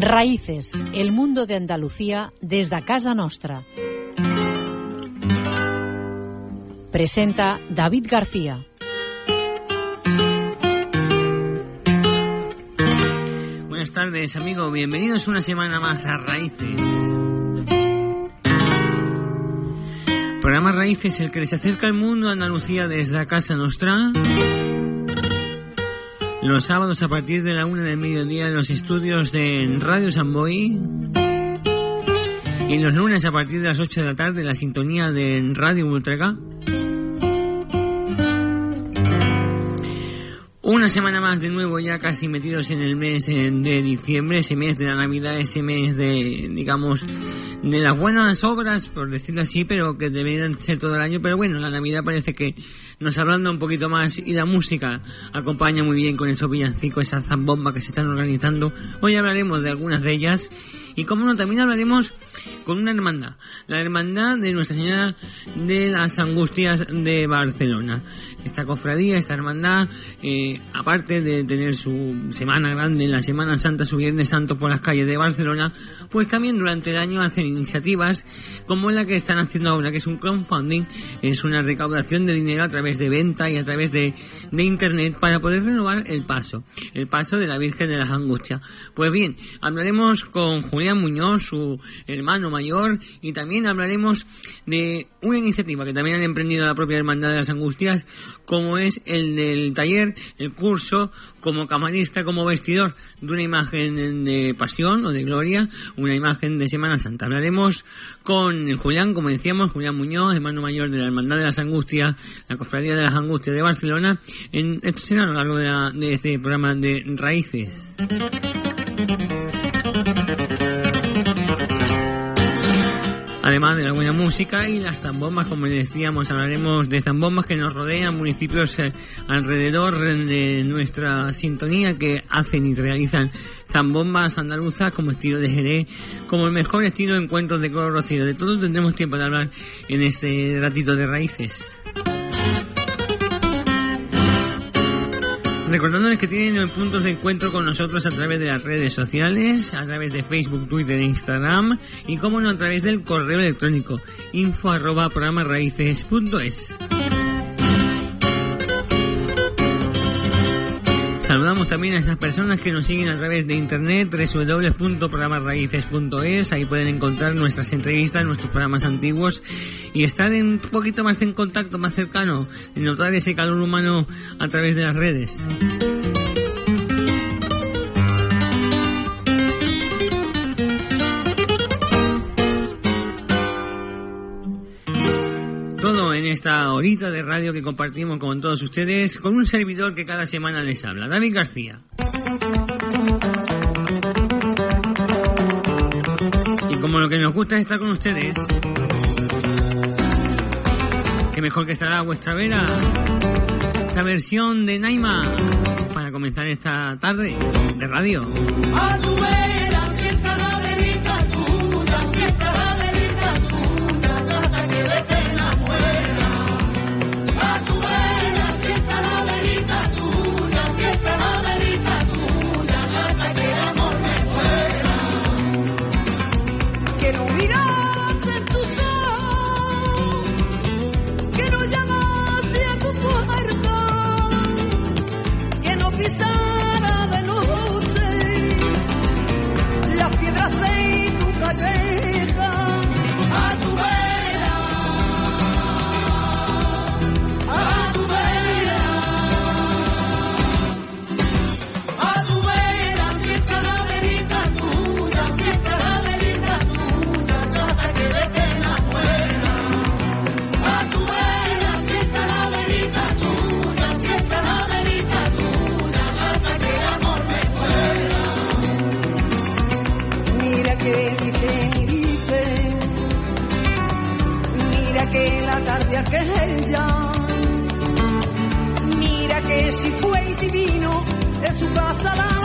Raíces, el mundo de Andalucía desde casa nostra. Presenta David García. Buenas tardes, amigo. Bienvenidos una semana más a Raíces. Programa Raíces, el que les acerca al mundo de Andalucía desde Casa Nostra. Los sábados a partir de la una del mediodía en los estudios de Radio Samboy. Y los lunes a partir de las 8 de la tarde la sintonía de Radio Ultraca. Una semana más de nuevo ya casi metidos en el mes eh, de diciembre, ese mes de la Navidad, ese mes de, digamos, de las buenas obras, por decirlo así, pero que deberían ser todo el año. Pero bueno, la Navidad parece que nos ablanda un poquito más y la música acompaña muy bien con esos villancicos, esas zambombas que se están organizando. Hoy hablaremos de algunas de ellas y como no, también hablaremos con una hermandad, la hermandad de Nuestra Señora de las Angustias de Barcelona. Esta cofradía, esta hermandad, eh, aparte de tener su semana grande, la Semana Santa, su Viernes Santo por las calles de Barcelona, pues también durante el año hacen iniciativas como la que están haciendo ahora, que es un crowdfunding, es una recaudación de dinero a través de venta y a través de, de Internet para poder renovar el paso, el paso de la Virgen de las Angustias. Pues bien, hablaremos con Julián Muñoz, su hermano mayor, y también hablaremos de una iniciativa que también han emprendido la propia Hermandad de las Angustias, como es el del taller, el curso, como camarista, como vestidor de una imagen de pasión o de gloria, una imagen de Semana Santa. Hablaremos con Julián, como decíamos, Julián Muñoz, hermano mayor de la Hermandad de las Angustias, la Cofradía de las Angustias de Barcelona. En, esto a lo largo de, la- de este programa de Raíces. Además de la buena música y las zambombas, como decíamos, hablaremos de zambombas que nos rodean, municipios eh, alrededor de nuestra sintonía que hacen y realizan zambombas andaluzas como estilo de Jerez, como el mejor estilo de encuentros de color rocío. De todo tendremos tiempo de hablar en este ratito de raíces. Recordándoles que tienen puntos de encuentro con nosotros a través de las redes sociales, a través de Facebook, Twitter e Instagram, y como no a través del correo electrónico info arroba programarraíces.es. Saludamos también a esas personas que nos siguen a través de internet www.programarraíces.es. Ahí pueden encontrar nuestras entrevistas, nuestros programas antiguos y estar en un poquito más en contacto, más cercano, y notar ese calor humano a través de las redes. Esta horita de radio que compartimos con todos ustedes, con un servidor que cada semana les habla, David García. Y como lo que nos gusta es estar con ustedes, que mejor que estará vuestra vera esta versión de Naima para comenzar esta tarde de radio. que es ella. Mira que si fue y si vino de su casa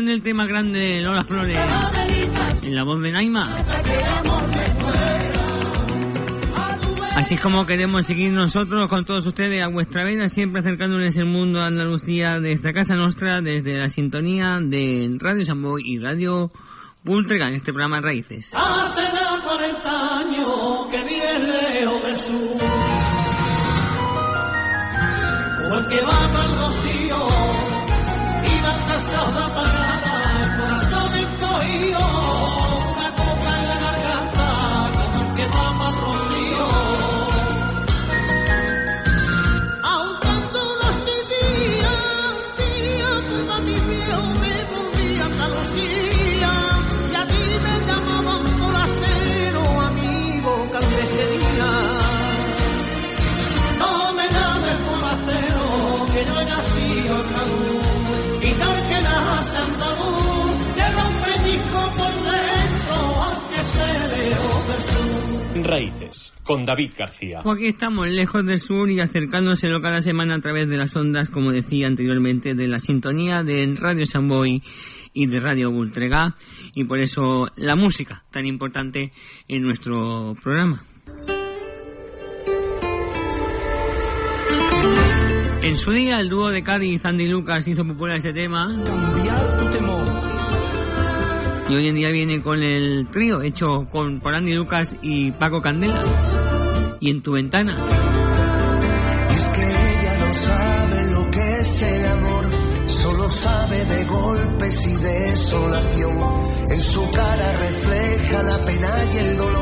versión del tema grande de Lola Flores en la voz de Naima. Así es como queremos seguir nosotros con todos ustedes a vuestra vena, siempre acercándoles el mundo a Andalucía de esta casa nuestra desde la sintonía de Radio Samboy y Radio Pultregan, este programa Raíces. Hace ya 40 años que vive lejos David García. Pues Porque estamos lejos del sur y acercándoselo cada semana a través de las ondas, como decía anteriormente, de la sintonía de Radio Samboy y de Radio Bultrega, y por eso la música tan importante en nuestro programa. En su día, el dúo de Cádiz, Andy Lucas, hizo popular ese tema. Cambiar tu temor. Y hoy en día viene con el trío hecho con, por Andy Lucas y Paco Candela y en tu ventana. Es que ella no sabe lo que es el amor, solo sabe de golpes y desolación. En su cara refleja la pena y el dolor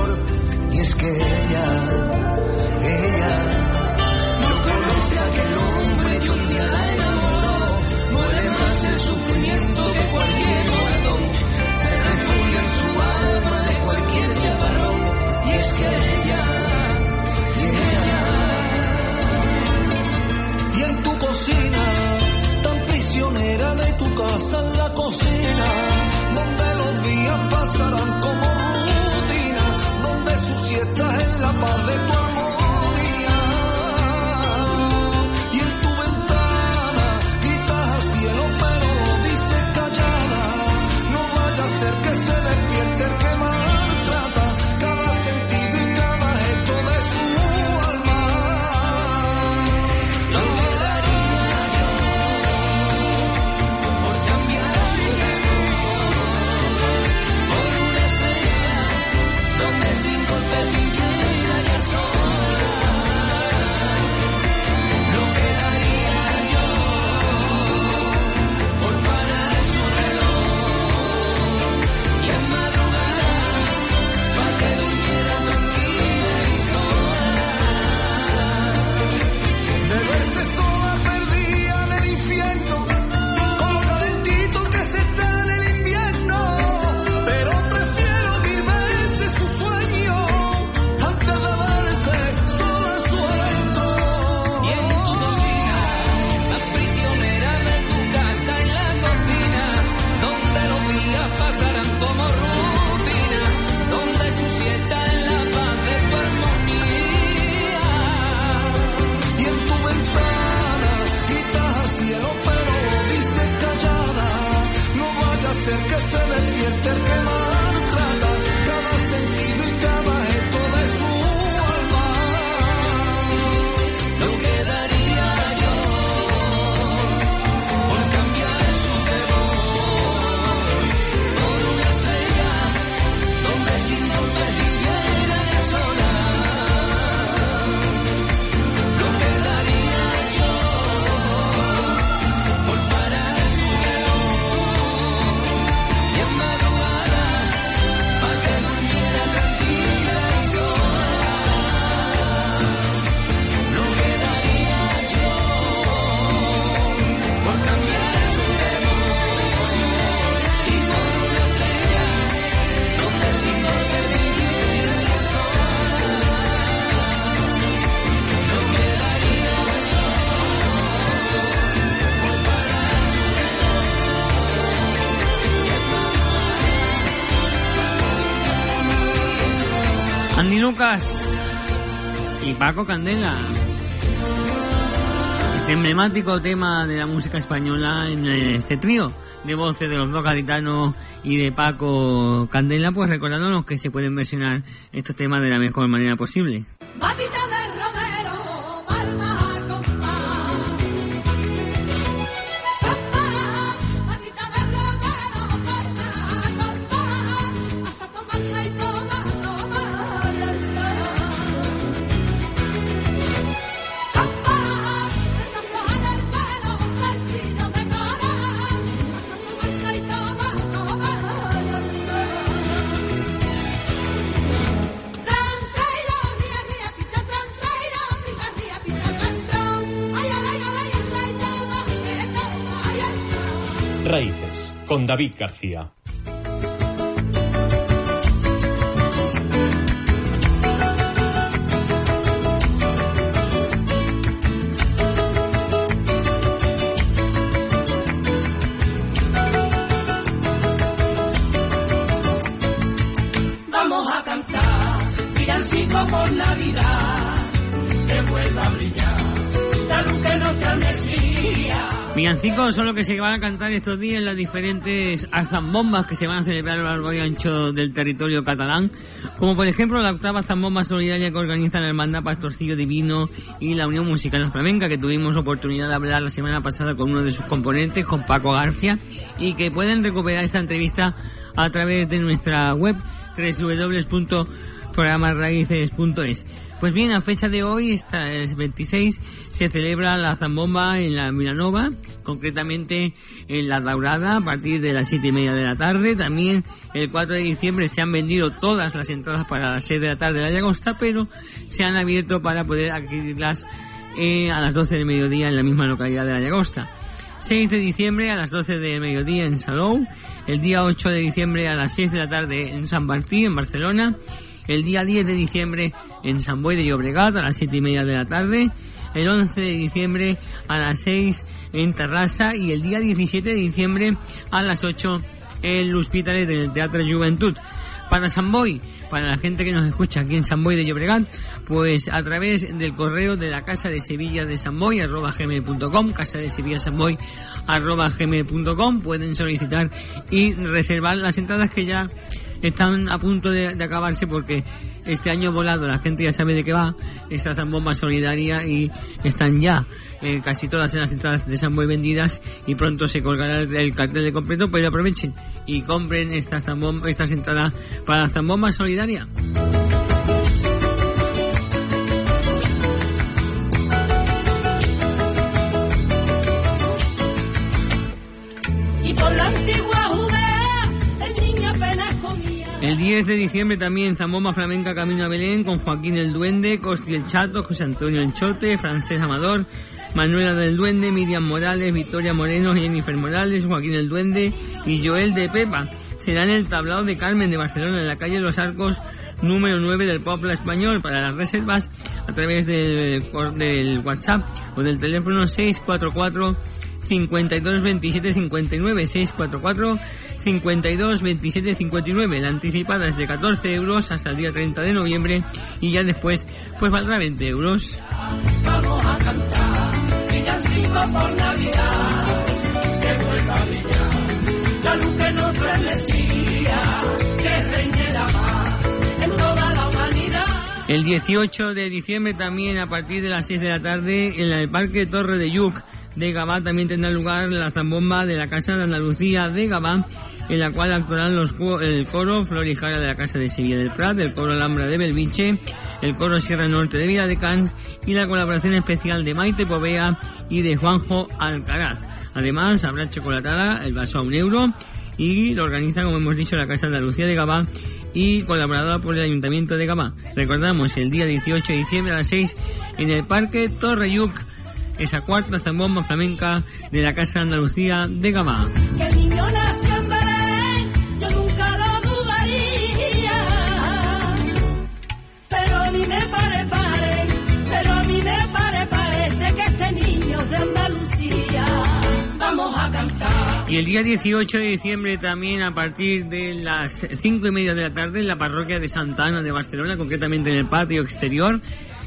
Y Paco Candela. Este emblemático tema de la música española en este trío de voces de los dos gaditanos y de Paco Candela, pues recordándonos que se pueden versionar estos temas de la mejor manera posible. Con David García. Son los que se van a cantar estos días en las diferentes zambommas que se van a celebrar a lo largo y ancho del territorio catalán, como por ejemplo la octava zambomba solidaria que organiza la Hermandad Pastorcillo Divino y la Unión Musical Flamenca, que tuvimos oportunidad de hablar la semana pasada con uno de sus componentes, con Paco García, y que pueden recuperar esta entrevista a través de nuestra web www.programasraíces.es. Pues bien, a fecha de hoy, esta es 26, se celebra la zambomba en la Milanova, concretamente en la Daurada, a partir de las siete y media de la tarde. También el 4 de diciembre se han vendido todas las entradas para las 6 de la tarde de la Llagosta, pero se han abierto para poder adquirirlas eh, a las 12 del mediodía en la misma localidad de la Llagosta. 6 de diciembre a las 12 del mediodía en Salou, el día 8 de diciembre a las 6 de la tarde en San Martín, en Barcelona, el día 10 de diciembre en San Boi de Llobregat a las 7 y media de la tarde, el 11 de diciembre a las 6 en Terrassa y el día 17 de diciembre a las 8 en L'Hospitalet del Teatro Juventud. Para San Boi, para la gente que nos escucha aquí en San Boi de Llobregat, pues a través del correo de la Casa de Sevilla de San Boi, arroba gmail.com, Casa de Sevilla San Boi, arroba gmail.com, pueden solicitar y reservar las entradas que ya están a punto de, acabarse porque este año volado la gente ya sabe de qué va, esta zambomba solidaria y están ya eh, casi todas las entradas de San Boi vendidas y pronto se colgará el, el cartel de completo, pero aprovechen y compren estas, entradas para la zambomba solidaria. Y por la El 10 de diciembre también Zambomba Flamenca Camino a Belén con Joaquín el Duende, Costi el Chato, José Antonio Enchote, Francés Amador, Manuela del Duende, Miriam Morales, Victoria Moreno, Jennifer Morales, Joaquín el Duende y Joel de Pepa. Será en el tablado de Carmen de Barcelona, en la calle Los Arcos, número 9 del Popla Español. Para las reservas, a través del, del WhatsApp o del teléfono 644 52 27 59 644 52 27 59 la anticipada es de 14 euros hasta el día 30 de noviembre y ya después pues valdrá 20 euros. El 18 de diciembre también a partir de las 6 de la tarde en el Parque Torre de Yuc de Gabá también tendrá lugar la zambomba de la Casa de Andalucía de Gabá en la cual actuarán los el coro Florijara de la Casa de Sevilla del Prat, el coro Alhambra de Belviche, el coro Sierra Norte de Vila de Cans y la colaboración especial de Maite Povea y de Juanjo Alcaraz. Además, habrá chocolatada, el vaso a un euro y lo organiza, como hemos dicho, la Casa de Andalucía de Gabá y colaborada por el Ayuntamiento de Gabá. Recordamos, el día 18 de diciembre a las 6 en el Parque Torreyuc, esa cuarta zambomba flamenca de la Casa Andalucía de Gabá. Y el día 18 de diciembre también a partir de las cinco y media de la tarde en la parroquia de Santa Ana de Barcelona, concretamente en el patio exterior,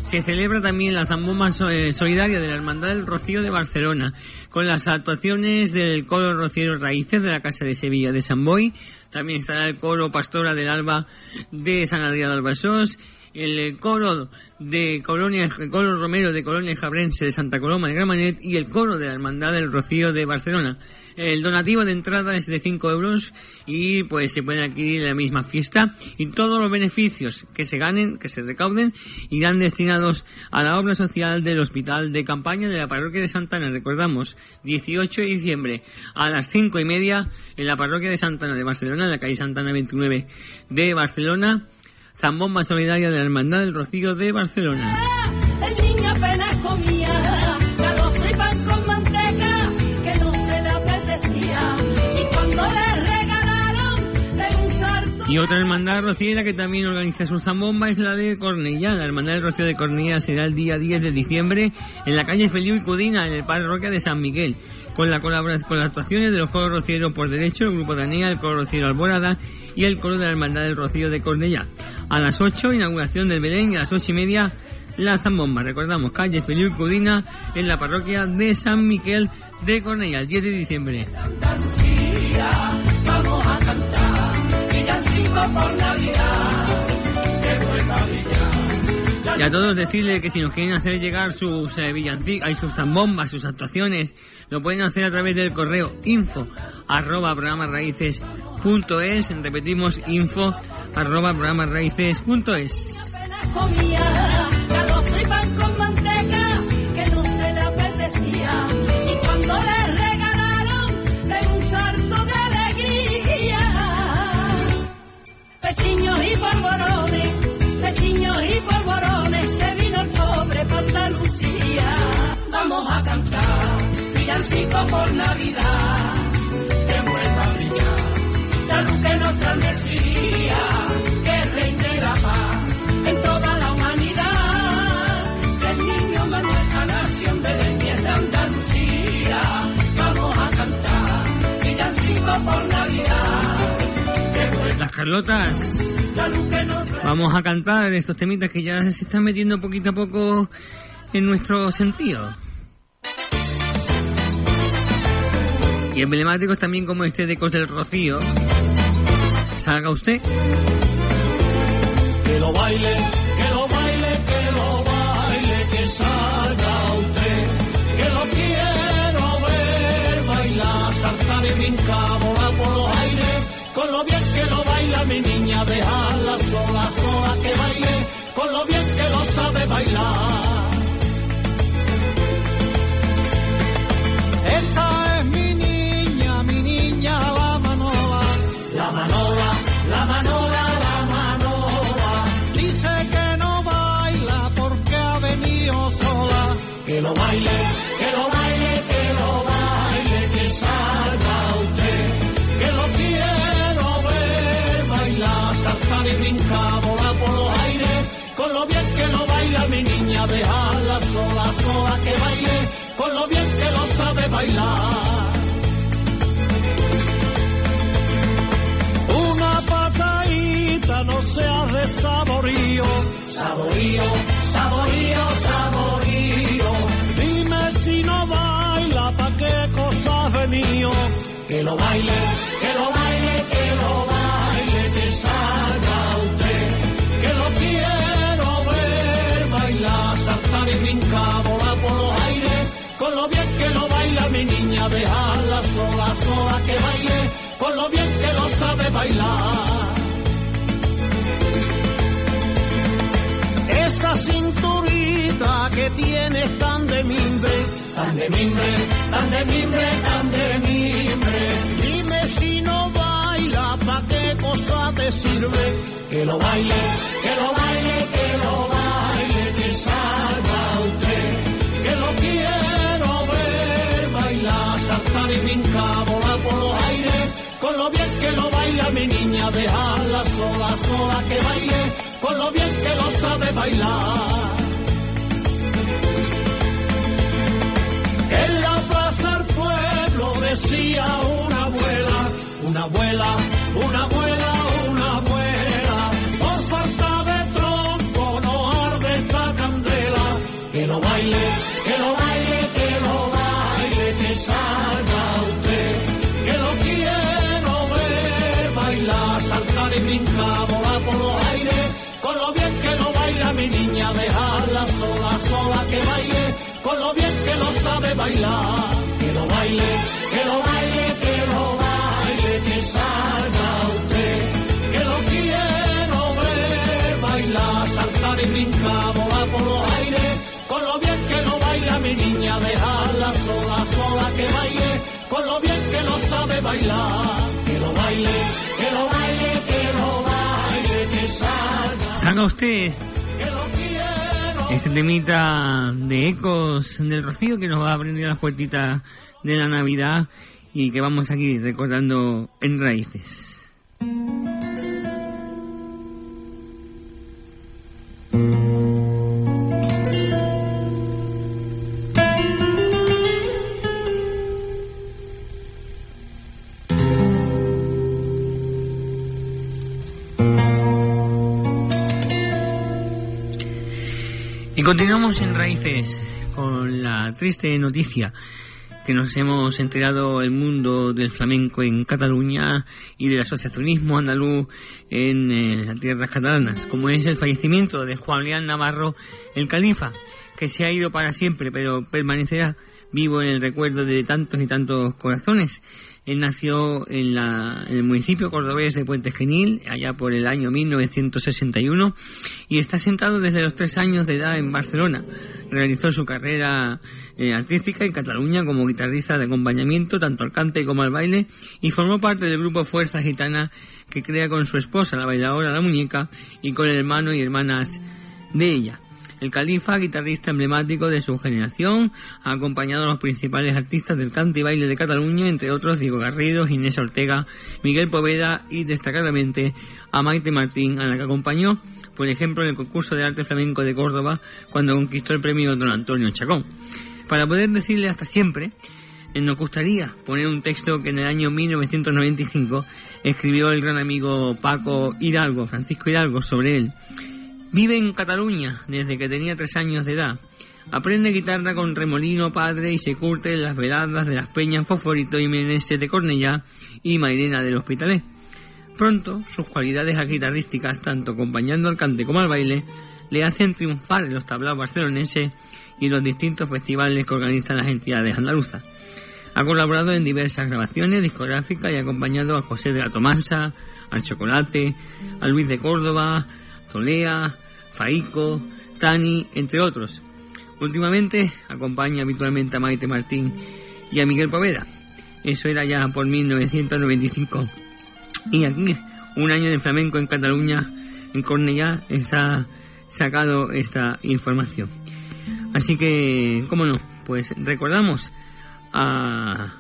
se celebra también la zambomba eh, solidaria de la Hermandad del Rocío de Barcelona, con las actuaciones del coro Rociero Raíces de la Casa de Sevilla de San Boy, también estará el coro Pastora del Alba de San Adrián de Albasós, el coro de Colonia, el coro Romero de Colonia Jabrense de Santa Coloma de Gramanet y el coro de la Hermandad del Rocío de Barcelona. El donativo de entrada es de 5 euros y pues se pueden adquirir en la misma fiesta y todos los beneficios que se ganen, que se recauden, irán destinados a la obra social del Hospital de Campaña de la Parroquia de Santana. Recordamos, 18 de diciembre a las 5 y media en la Parroquia de Santana de Barcelona, en la calle Santana 29 de Barcelona, Zambomba Solidaria de la Hermandad del Rocío de Barcelona. Y otra hermandad rociera que también organiza su zambomba es la de Cornellá. La hermandad del Rocío de Cornellá será el día 10 de diciembre en la calle Feliu y Cudina, en el parroquia de San Miguel. Con la colaboración, con las actuaciones de los coros rocieros por derecho, el grupo Danía, el coro rociero Alborada y el coro de la hermandad del Rocío de Cornellá. A las 8, inauguración del Belén y a las 8 y media la zambomba. Recordamos, calle Feliu y Cudina en la parroquia de San Miguel de Cornellá, el 10 de diciembre. Y a todos decirle que si nos quieren hacer llegar sus eh, villancicos, hay sus zambombas, sus actuaciones, lo pueden hacer a través del correo info arroba programasraíces punto es. Repetimos info arroba programasraíces pequeños y polvorones pequeños y polvorones se vino el pobre para Andalucía. Vamos a cantar villancico por Navidad. Que vuelva a brillar la luz que nos transmecía Carlotas, vamos a cantar estos temitas que ya se están metiendo poquito a poco en nuestro sentido. Y emblemáticos también como este de Ecos del Rocío. Salga usted. Que lo baile, que lo baile, que lo baile, que salga usted. Que lo quiero ver bailar, saltar y brincar, bailar. Niña, dejarla sola, sola que baile. Con lo bien que lo sabe bailar. Una patadita no seas de saborío. Saborío, saborío, saborío. Dime si no baila, pa' qué cosa venido. Que lo baile, mi niña, dejarla sola, sola que baile. Con lo bien que lo sabe bailar. Esa cinturita que tienes tan de mimbre, tan de mimbre, tan de mimbre, tan de mimbre. Dime si no baila, pa' qué cosa te sirve. Que lo baile, que lo baile, que lo baile, bien que lo baila mi niña, dejarla sola, sola que baile. Con lo bien que lo sabe bailar. En la plaza del pueblo decía una una abuela, una abuela, una abuela. Por falta de tronco no arde esta candela. Que lo baile, bailar. Que lo baile, que lo baile, que lo baile, que salga usted. Que lo quiero ver bailar, saltar y brincar, volar por los aires. Con lo bien que lo baila mi niña, dejarla sola, sola que baile. Con lo bien que lo sabe bailar. Que lo baile, que lo baile, que lo baile, que salga. Salga usted este temita de ecos del rocío que nos va a abrir las puertitas de la Navidad y que vamos aquí recordando en raíces. Continuamos en Raíces con la triste noticia que nos hemos enterado el mundo del flamenco en Cataluña y del asociacionismo andaluz en eh, las tierras catalanas, como es el fallecimiento de Juan León Navarro, el califa, que se ha ido para siempre, pero permanecerá vivo en el recuerdo de tantos y tantos corazones. Él nació en, la- en el municipio cordobés de Puente Genil, allá por el año 1961, y está sentado desde los tres años de edad en Barcelona. Realizó su carrera eh, artística en Cataluña como guitarrista de acompañamiento, tanto al cante como al baile, y formó parte del grupo Fuerza Gitana que crea con su esposa, la bailadora La Muñeca, y con el hermano y hermanas de ella. El califa, guitarrista emblemático de su generación, ha acompañado a los principales artistas del cante y baile de Cataluña, entre otros Diego Garrido, Inés Ortega, Miguel Poveda y destacadamente a Maite Martín, a la que acompañó, por ejemplo, en el concurso de arte flamenco de Córdoba, cuando conquistó el premio Don Antonio Chacón. Para poder decirle hasta siempre, eh, nos gustaría poner un texto que en el año 1995 escribió el gran amigo Paco Hidalgo, Francisco Hidalgo, sobre él. Vive en Cataluña desde que tenía tres años de edad. Aprende guitarra con Remolino padre y se curte en las veladas de las Peñas Fosforito y Menese de Cornellá y Mairena del Hospitalet. Pronto, sus cualidades guitarrísticas, tanto acompañando al cante como al baile, le hacen triunfar en los tablaos barceloneses y los distintos festivales que organizan las entidades andaluzas. Ha colaborado en diversas grabaciones discográficas y ha acompañado a José de la Tomasa, al Chocolate, a Luis de Córdoba, Tolea, Faico, Tani, entre otros. Últimamente acompaña habitualmente a Maite Martín y a Miguel Poveda. Eso era ya por 1995. Y aquí, un año de flamenco en Cataluña, en Cornellá, está sacado esta información. Así que, cómo no, pues recordamos a,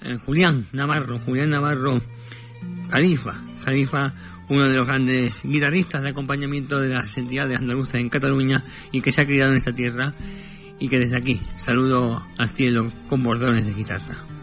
eh, Julián Navarro, Julián Navarro Califa, Califa, uno de los grandes guitarristas de acompañamiento de las entidades andaluzas en Cataluña y que se ha criado en esta tierra y que desde aquí saludo al cielo con bordones de guitarra.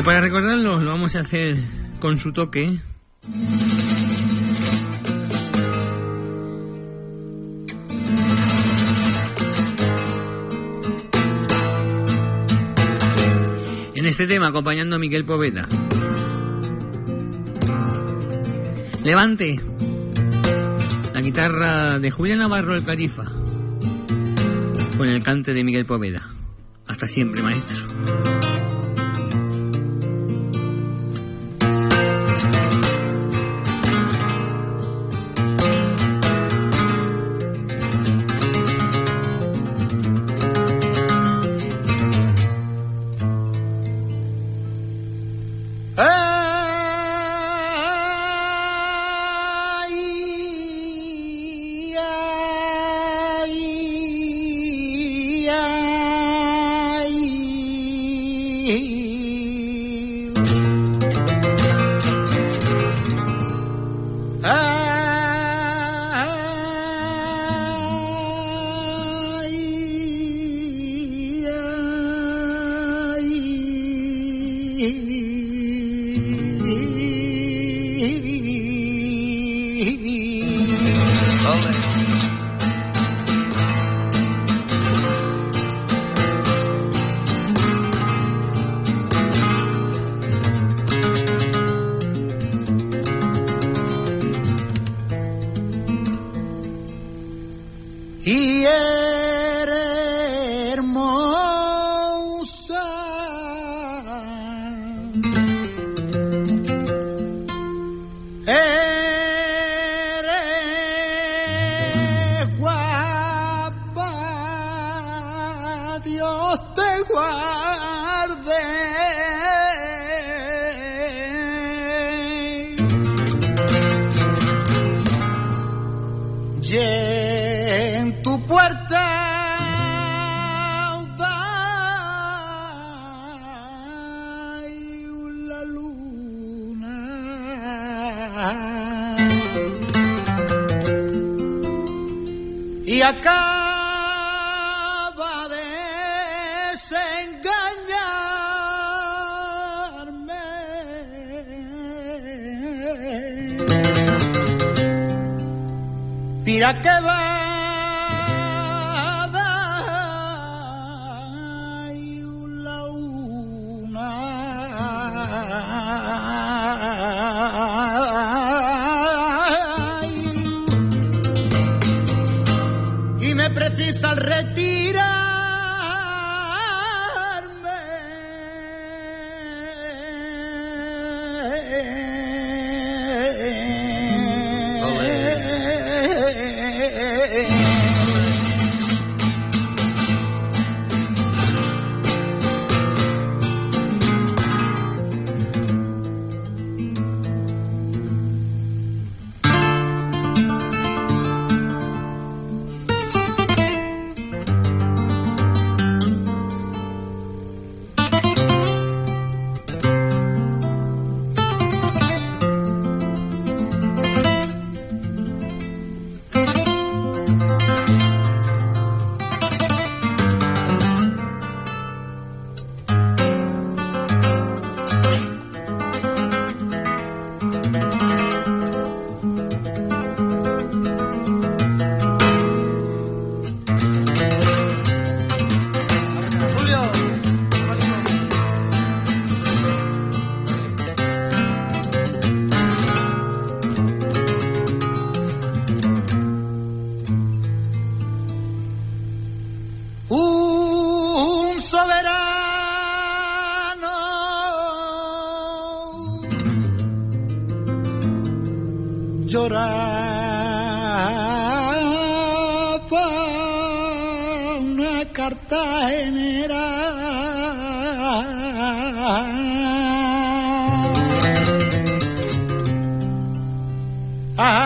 Y para recordarlo lo vamos a hacer con su toque. En este tema acompañando a Miguel Poveda. Levante la guitarra de Julián Navarro el Carifa con el cante de Miguel Poveda. Hasta siempre, maestro. Mira que va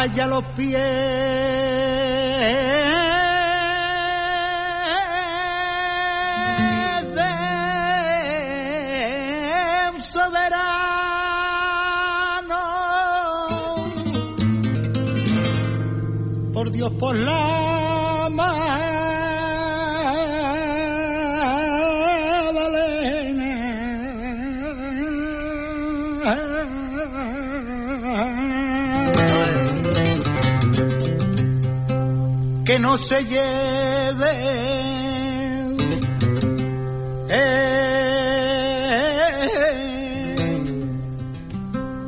allá los pies de un soberano. Por Dios por la no se lleve eh,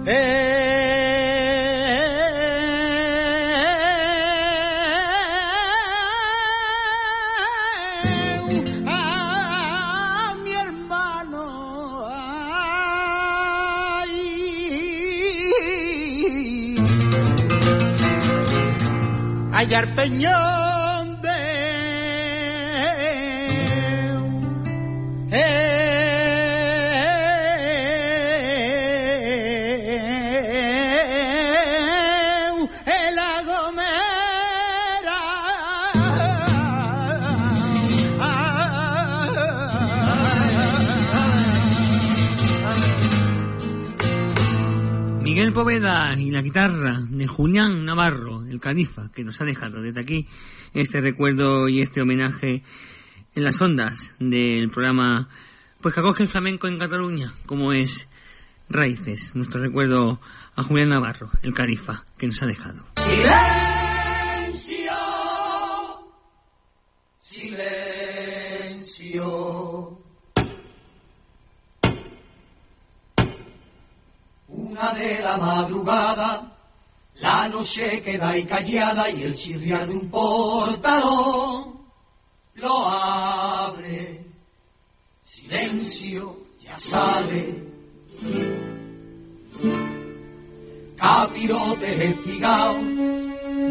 eh, a mi hermano ay, Poveda y la guitarra de Julián Navarro, el califa, que nos ha dejado desde aquí este recuerdo y este homenaje en las ondas del programa pues que acoge el flamenco en Cataluña, como es Raíces, nuestro recuerdo a Julián Navarro, el califa, que nos ha dejado. Silencio, la madrugada, La noche queda ahí callada y el chirriar de un portalón lo abre. Silencio, ya sale. Capirotes espigados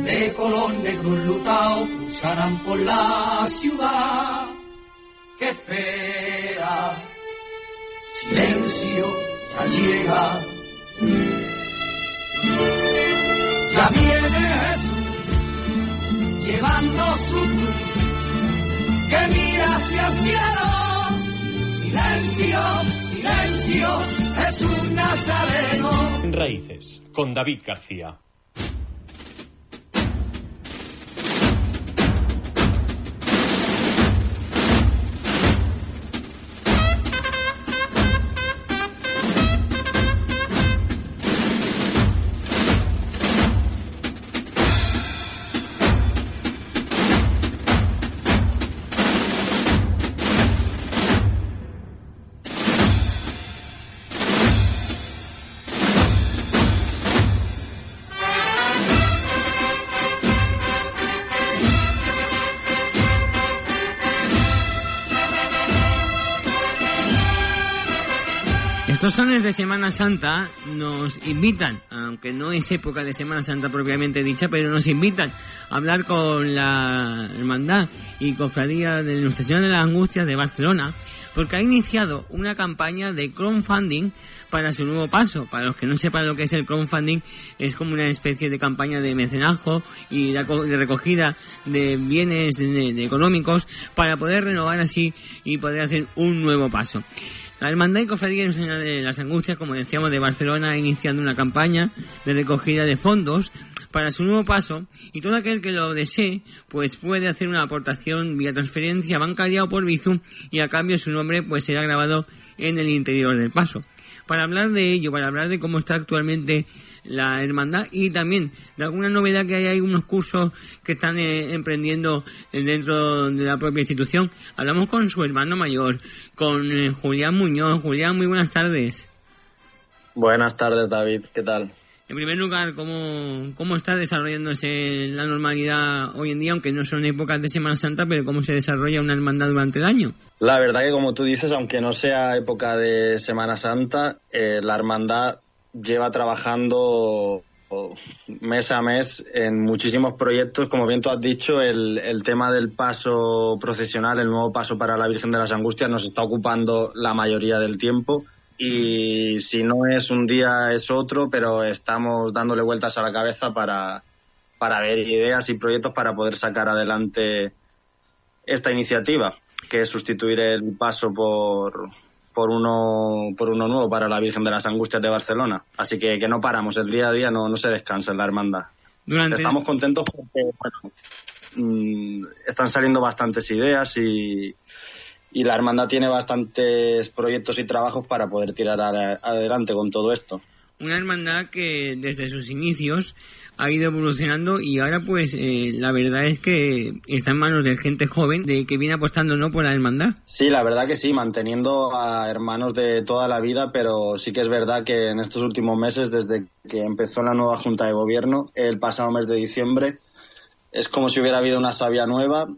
de color negro enlutado cruzarán por la ciudad que espera. Silencio, ya llega. Llevando su cruz que mira hacia el cielo. Silencio, silencio, es un nazareno. Raíces, con David García. De Semana Santa nos invitan, aunque no es época de Semana Santa propiamente dicha, pero nos invitan a hablar con la Hermandad y Cofradía de Nuestra Señora de las Angustias de Barcelona, porque ha iniciado una campaña de crowdfunding para su nuevo paso. Para los que no sepan lo que es el crowdfunding, es como una especie de campaña de mecenazgo y de recogida de bienes de económicos para poder renovar así y poder hacer un nuevo paso. La Hermandad y Cofradía de las Angustias, como decíamos, de Barcelona ha iniciado una campaña de recogida de fondos para su nuevo paso y todo aquel que lo desee pues puede hacer una aportación vía transferencia bancaria o por Bizum y a cambio su nombre pues será grabado en el interior del paso. Para hablar de ello, para hablar de cómo está actualmente la hermandad y también de alguna novedad que hay, hay unos cursos que están eh, emprendiendo eh, dentro de la propia institución. Hablamos con su hermano mayor, con eh, Julián Muñoz. Julián, muy buenas tardes. Buenas tardes, David. ¿Qué tal? En primer lugar, ¿cómo, cómo está desarrollándose la normalidad hoy en día, aunque no son épocas de Semana Santa, pero cómo se desarrolla una hermandad durante el año? La verdad que como tú dices, aunque no sea época de Semana Santa, eh, la hermandad lleva trabajando oh, mes a mes en muchísimos proyectos. Como bien tú has dicho, el, el tema del paso procesional, el nuevo paso para la Virgen de las Angustias nos está ocupando la mayoría del tiempo. Y si no es un día es otro, pero estamos dándole vueltas a la cabeza para, para ver ideas y proyectos para poder sacar adelante esta iniciativa, que es sustituir el paso por, por uno por uno nuevo para la Virgen de las Angustias de Barcelona. Así que, que no paramos, el día a día no, no se descansa en la hermandad. Durante... Estamos contentos porque bueno, mm, están saliendo bastantes ideas y, y la hermandad tiene bastantes proyectos y trabajos para poder tirar a- adelante con todo esto. Una hermandad que desde sus inicios ha ido evolucionando y ahora pues eh, la verdad es que está en manos de gente joven de que viene apostando no por la hermandad. Sí, la verdad que sí, manteniendo a hermanos de toda la vida, pero sí que es verdad que en estos últimos meses, desde que empezó la nueva Junta de Gobierno, el pasado mes de diciembre, es como si hubiera habido una savia nueva.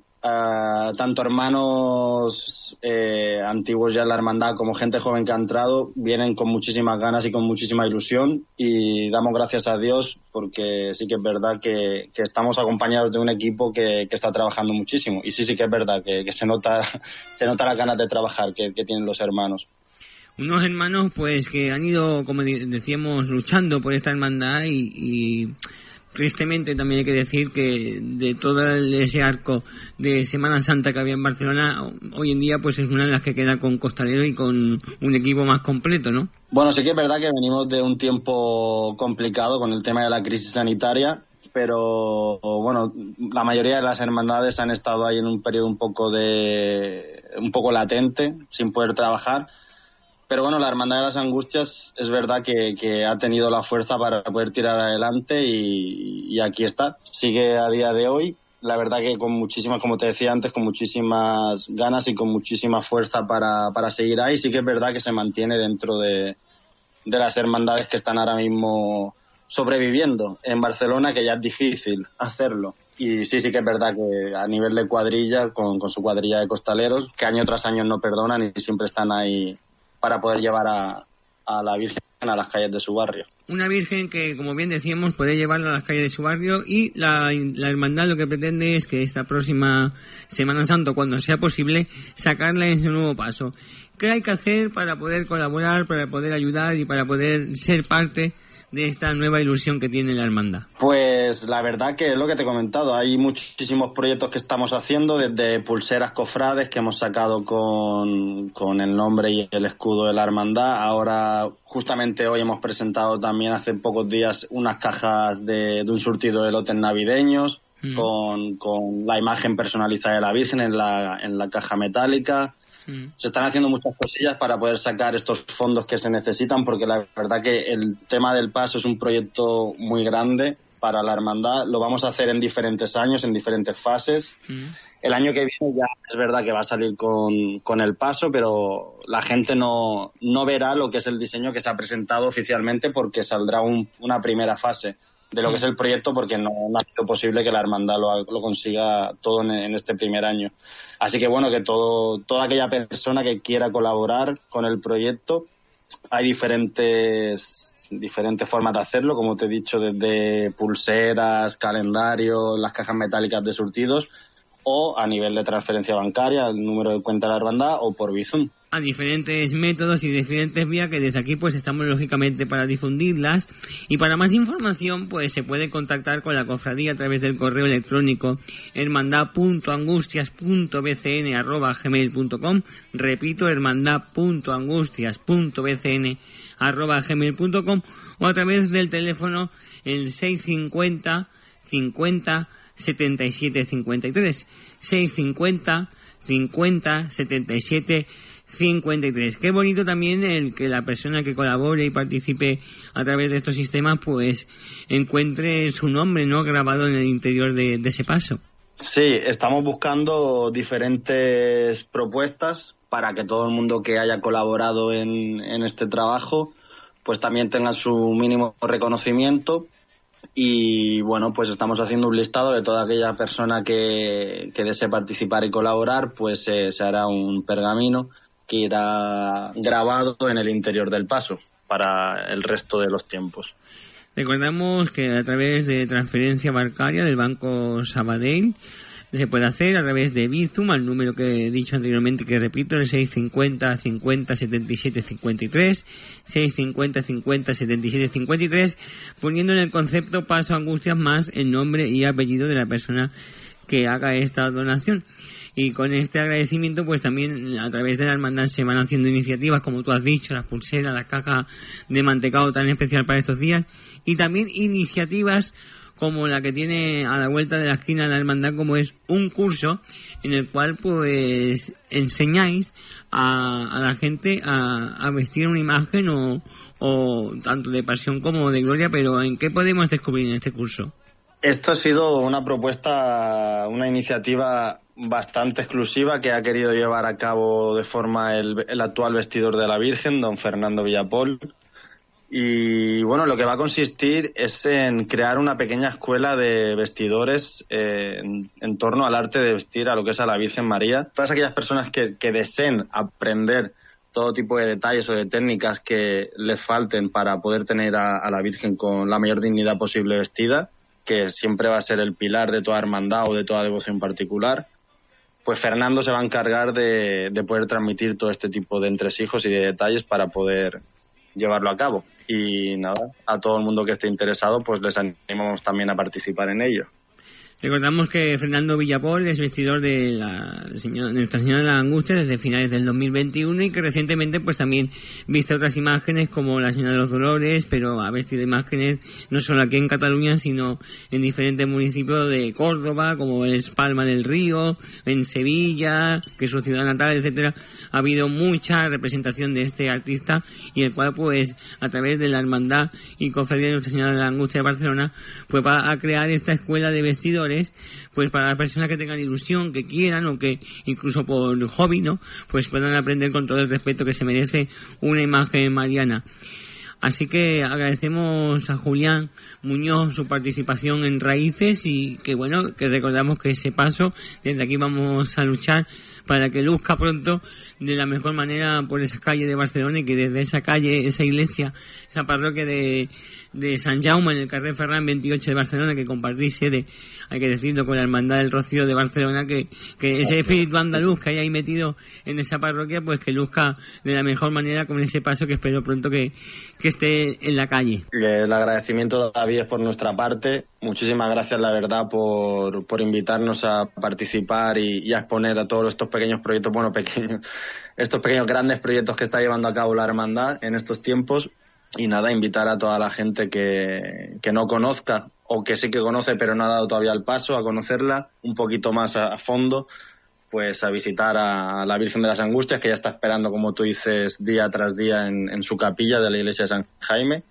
Tanto hermanos eh, antiguos ya en la hermandad como gente joven que ha entrado vienen con muchísimas ganas y con muchísima ilusión y damos gracias a Dios porque sí que es verdad que, que estamos acompañados de un equipo que, que está trabajando muchísimo y sí sí que es verdad que, se nota se nota las ganas de trabajar que, tienen los hermanos. Unos hermanos pues que han ido, como decíamos, luchando por esta hermandad y tristemente también hay que decir que de todo ese arco de Semana Santa que había en Barcelona, hoy en día pues es una de las que queda con Costalero y con un equipo más completo, ¿no? Bueno, sí que es verdad que venimos de un tiempo complicado con el tema de la crisis sanitaria, pero bueno, la mayoría de las hermandades han estado ahí en un periodo un poco de un poco latente, sin poder trabajar. Pero bueno, la Hermandad de las Angustias es verdad que, ha tenido la fuerza para poder tirar adelante y, y aquí está. Sigue a día de hoy. La verdad que con muchísimas, como te decía antes, con muchísimas ganas y con muchísima fuerza para, para seguir ahí. Sí que es verdad que se mantiene dentro de, de las hermandades que están ahora mismo sobreviviendo en Barcelona, que ya es difícil hacerlo. Y sí, sí que es verdad que a nivel de cuadrilla, con, con su cuadrilla de costaleros, que año tras año no perdonan y siempre están ahí para poder llevar a, a la Virgen a las calles de su barrio. Una Virgen que, como bien decíamos, puede llevarla a las calles de su barrio y la, la hermandad lo que pretende es que esta próxima Semana Santa, cuando sea posible, sacarla en su nuevo paso. ¿Qué hay que hacer para poder colaborar, para poder ayudar y para poder ser parte de esta nueva ilusión que tiene la hermandad? Pues la verdad que es lo que te he comentado. Hay muchísimos proyectos que estamos haciendo, desde pulseras cofrades que hemos sacado con, con el nombre y el escudo de la hermandad. Ahora, justamente hoy hemos presentado también hace pocos días unas cajas de, de un surtido de lotes navideños. Mm. Con, con la imagen personalizada de la Virgen en la, en la caja metálica. Mm. Se están haciendo muchas cosillas para poder sacar estos fondos que se necesitan, porque la verdad que el tema del paso es un proyecto muy grande para la hermandad. Lo vamos a hacer en diferentes años, en diferentes fases. Mm. El año que viene ya es verdad que va a salir con, con el paso, pero la gente no, no verá lo que es el diseño que se ha presentado oficialmente porque saldrá un- una primera fase de lo que es el proyecto porque no, no ha sido posible que la hermandad lo, lo consiga todo en, en este primer año. Así que bueno, que todo, toda aquella persona que quiera colaborar con el proyecto, hay diferentes, diferentes formas de hacerlo, como te he dicho, desde pulseras, calendario, las cajas metálicas de surtidos, o a nivel de transferencia bancaria, el número de cuenta de la hermandad, o por Bizum. A diferentes métodos y diferentes vías que desde aquí pues estamos lógicamente para difundirlas. Y para más información pues se puede contactar con la cofradía a través del correo electrónico hermandad.angustias.bcn@gmail.com repito hermandad.angustias.bcn@gmail.com o a través del teléfono el 650 50 77 53 650 50 77 53. Qué bonito también el que la persona que colabore y participe a través de estos sistemas pues encuentre su nombre no grabado en el interior de, ese paso. Sí, estamos buscando diferentes propuestas para que todo el mundo que haya colaborado en, en este trabajo pues también tenga su mínimo reconocimiento. Y bueno pues estamos haciendo un listado de toda aquella persona que, que desee participar y colaborar pues eh, se hará un pergamino que irá grabado en el interior del paso para el resto de los tiempos. Recordamos que a través de transferencia bancaria del Banco Sabadell se puede hacer a través de Bizum al número que he dicho anteriormente que repito el 650 50 77 53 650 50 77 53 poniendo en el concepto paso angustias más el nombre y apellido de la persona que haga esta donación y con este agradecimiento pues también a través de la hermandad se van haciendo iniciativas como tú has dicho las pulseras la caja de mantecado tan especial para estos días. Y también iniciativas como la que tiene a la vuelta de la esquina la hermandad como es un curso en el cual pues enseñáis a, a la gente a, a vestir una imagen o, o tanto de pasión como de gloria. Pero en qué podemos descubrir en este curso Esto ha sido una propuesta, una iniciativa bastante exclusiva que ha querido llevar a cabo de forma el, el actual vestidor de la Virgen, don Fernando Villapol. Y bueno, lo que va a consistir es en crear una pequeña escuela de vestidores eh, en, torno al arte de vestir a lo que es a la Virgen María. Todas aquellas personas que, deseen aprender todo tipo de detalles o de técnicas que les falten para poder tener a la Virgen con la mayor dignidad posible vestida, que siempre va a ser el pilar de toda hermandad o de toda devoción particular, pues Fernando se va a encargar de, de poder transmitir todo este tipo de entresijos y de detalles para poder llevarlo a cabo. Y nada, a todo el mundo que esté interesado, pues les animamos también a participar en ello. Recordamos que Fernando Villapol es vestidor de la señora, Nuestra Señora de la Angustia desde finales del 2021 y que recientemente pues también viste otras imágenes como la Señora de los Dolores, pero ha vestido imágenes no solo aquí en Cataluña, sino en diferentes municipios de Córdoba, como es Palma del Río, en Sevilla, que es su ciudad natal, etcétera. Ha habido mucha representación de este artista y el cual pues a través de la hermandad y cofradía de Nuestra Señora de la Angustia de Barcelona pues va a crear esta escuela de vestidores pues para las personas que tengan ilusión, que quieran o que incluso por hobby, ¿no? Pues puedan aprender con todo el respeto que se merece una imagen mariana. Así que agradecemos a Julián Muñoz su participación en Raíces y que bueno, que recordamos que ese paso, desde aquí vamos a luchar para que luzca pronto de la mejor manera por esa calle de Barcelona y que desde esa calle, esa iglesia, esa parroquia de, de San Jaume en el carrer Ferran 28 de Barcelona que compartís sede, hay que decirlo, con la Hermandad del Rocío de Barcelona, que, que ese espíritu andaluz que hay ahí metido en esa parroquia, pues que luzca de la mejor manera con ese paso que espero pronto que, que esté en la calle. El agradecimiento, David, es por nuestra parte. Muchísimas gracias, la verdad, por, por invitarnos a participar y, y a exponer a todos estos pequeños proyectos, bueno, pequeños, estos pequeños grandes proyectos que está llevando a cabo la hermandad en estos tiempos. Y nada, invitar a toda la gente que, que no conozca o que sí que conoce pero no ha dado todavía el paso a conocerla un poquito más a, fondo, pues a visitar a la Virgen de las Angustias, que ya está esperando, como tú dices, día tras día en, su capilla de la iglesia de San Jaime.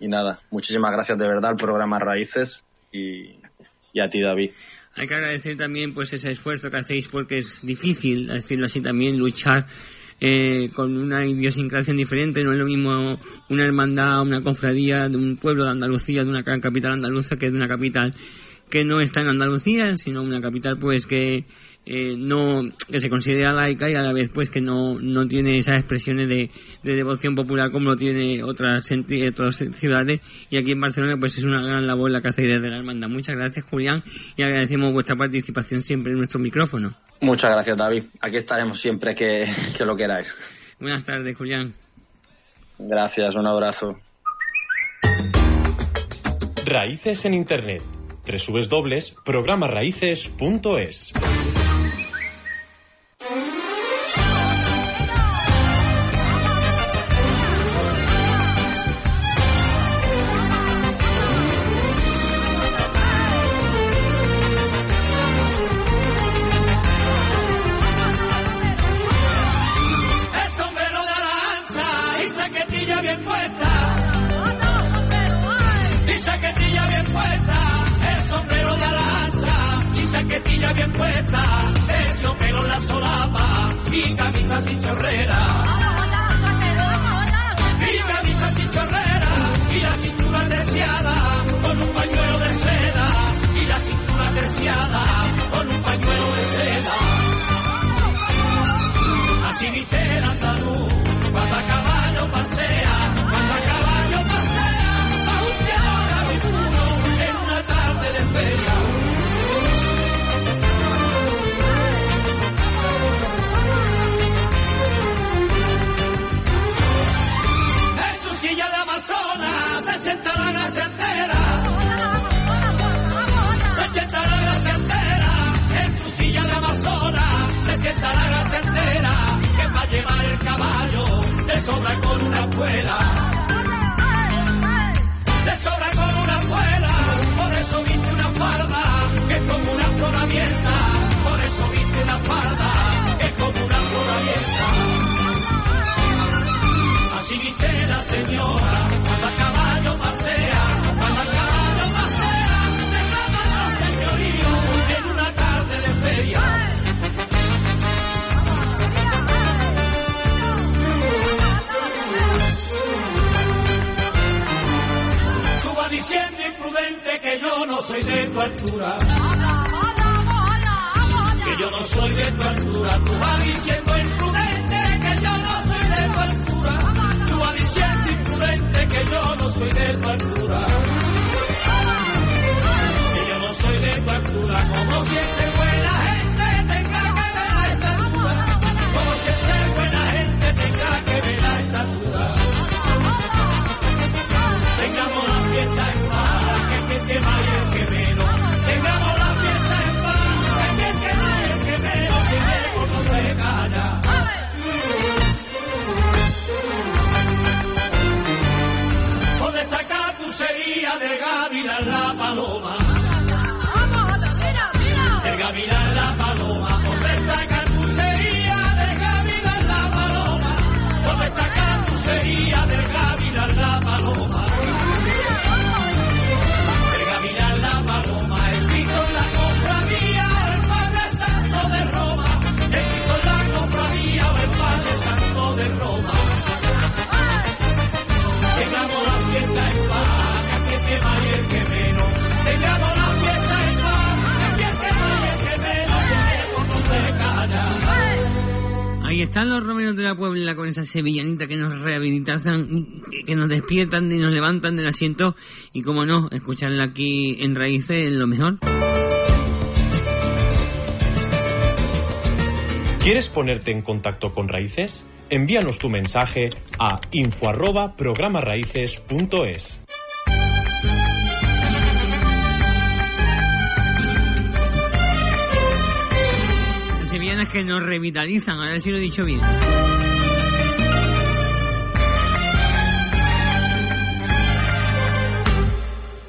Y nada, muchísimas gracias de verdad al programa Raíces y, y a ti, David. Hay que agradecer también pues ese esfuerzo que hacéis porque es difícil, decirlo así también, luchar eh, con una idiosincrasia diferente. No es lo mismo una hermandad, una cofradía de un pueblo de Andalucía, de una capital andaluza, que de una capital que no está en Andalucía, sino una capital pues que eh, no que se considera laica y a la vez pues que no, no tiene esas expresiones de, de devoción popular como lo tiene otras, otras ciudades y aquí en Barcelona pues es una gran labor la que hacéis desde la hermandad. Muchas gracias Julián y agradecemos vuestra participación siempre en nuestro micrófono. Muchas gracias, David. Aquí estaremos siempre que, que lo queráis. Buenas tardes Julián. Gracias, un abrazo. Raíces en Internet. www.programaraíces.es señora cuando a caballo pasea, cuando a caballo pasea, derrama los señoríos en una tarde de feria. Tú vas diciendo imprudente que yo no soy de tu altura. Que yo no soy de tu altura. Tú vas diciendo imprudente no soy de tu altura. Que yo no soy de tu altura. Como si ese Navidad. Están los romeros de la Puebla con esa sevillanita que nos rehabilitan, que- nos despiertan y nos levantan del asiento. Y como no, escucharla aquí en Raíces es lo mejor. ¿Quieres ponerte en contacto con Raíces? Envíanos tu mensaje a info sevillanas que nos revitalizan, a ver si lo he dicho bien.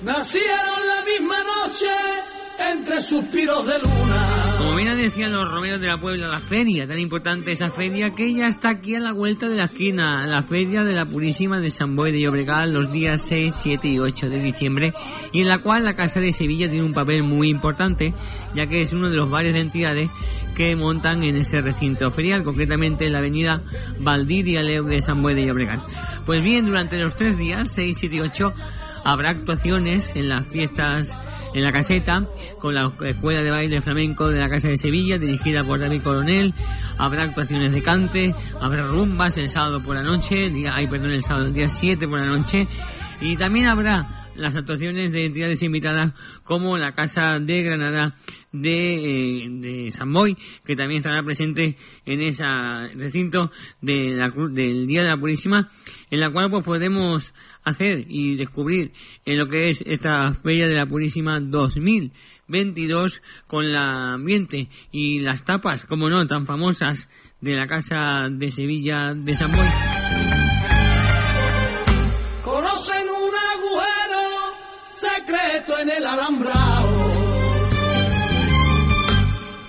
Nacieron la misma noche entre suspiros de luna. Como bien decían los romeros de la Puebla, la feria, tan importante esa feria que ya está aquí a la vuelta de la esquina, la feria de la Purísima de San Boy de Llobregat los días 6, 7 y 8 de diciembre y en la cual la Casa de Sevilla tiene un papel muy importante ya que es uno de los varios de entidades que montan en ese recinto ferial, concretamente en la avenida Valdiria Leu de San Boy de Llobregat. Pues bien, durante los tres días, 6, 7 y 8, habrá actuaciones en las fiestas en la caseta con la Escuela de Baile Flamenco de la Casa de Sevilla dirigida por David Coronel. Habrá actuaciones de cante, habrá rumbas el sábado por la noche, día, ay, perdón, el sábado, el día 7 por la noche. Y también habrá las actuaciones de entidades invitadas como la Casa de Granada de, eh, de San Boy, que también estará presente en ese recinto de la, del Día de la Purísima, en la cual pues podemos hacer y descubrir en lo que es esta Feria de la Purísima 2022 con la ambiente y las tapas, como no, tan famosas de la Casa de Sevilla de San Boy. En el alambrado.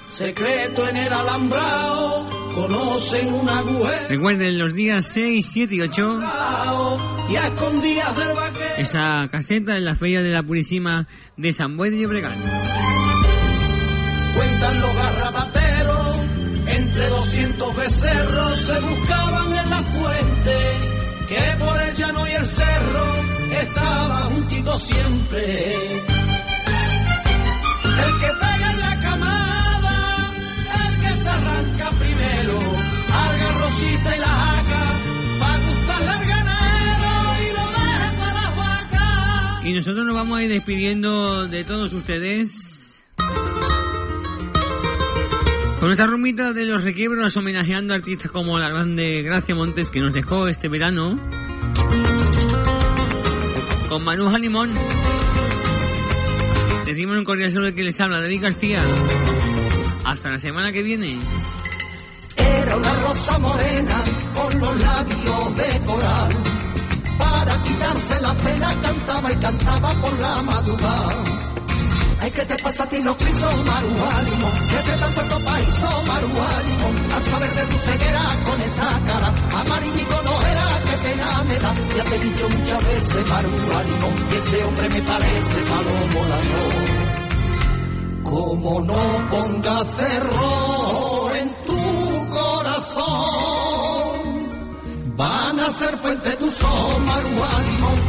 Secreto en el alambrado. Conocen un agujero Recuerden los días 6, 7 y 8 y a escondidas del vaquero. esa caseta en la Feria de la Purísima de San Boy de Llobregat. Cuentan los garrapateros, entre 200 becerros se buscaban en la fuente, estaba juntito siempre. El que pega en la camada, el que se arranca primero, alga rosita y la jaca, pa' gustarle al ganero y lo deja para las vacas. Y nosotros nos vamos a ir despidiendo de todos ustedes. Con nuestra rumita de los requiebros homenajeando a artistas como la grande Gracia Montes que nos dejó este verano. Con Manuja Limón. Decimos un cordial saludo que les habla David García. Hasta la semana que viene. Era una rosa morena con los labios de coral. Para quitarse la pena cantaba y cantaba por la madrugada. Ay, ¿qué te pasa a ti los pisos, Marúa Limón? Que se tanto tu país, Marúa Limón. Al saber de tu ceguera con esta cara, amarillito no Ya te he dicho muchas veces, Limón, que ese hombre me parece palomo ladrón. Como no ponga cerro en tu corazón, van a ser fuente tus ojos, Marúa Limón,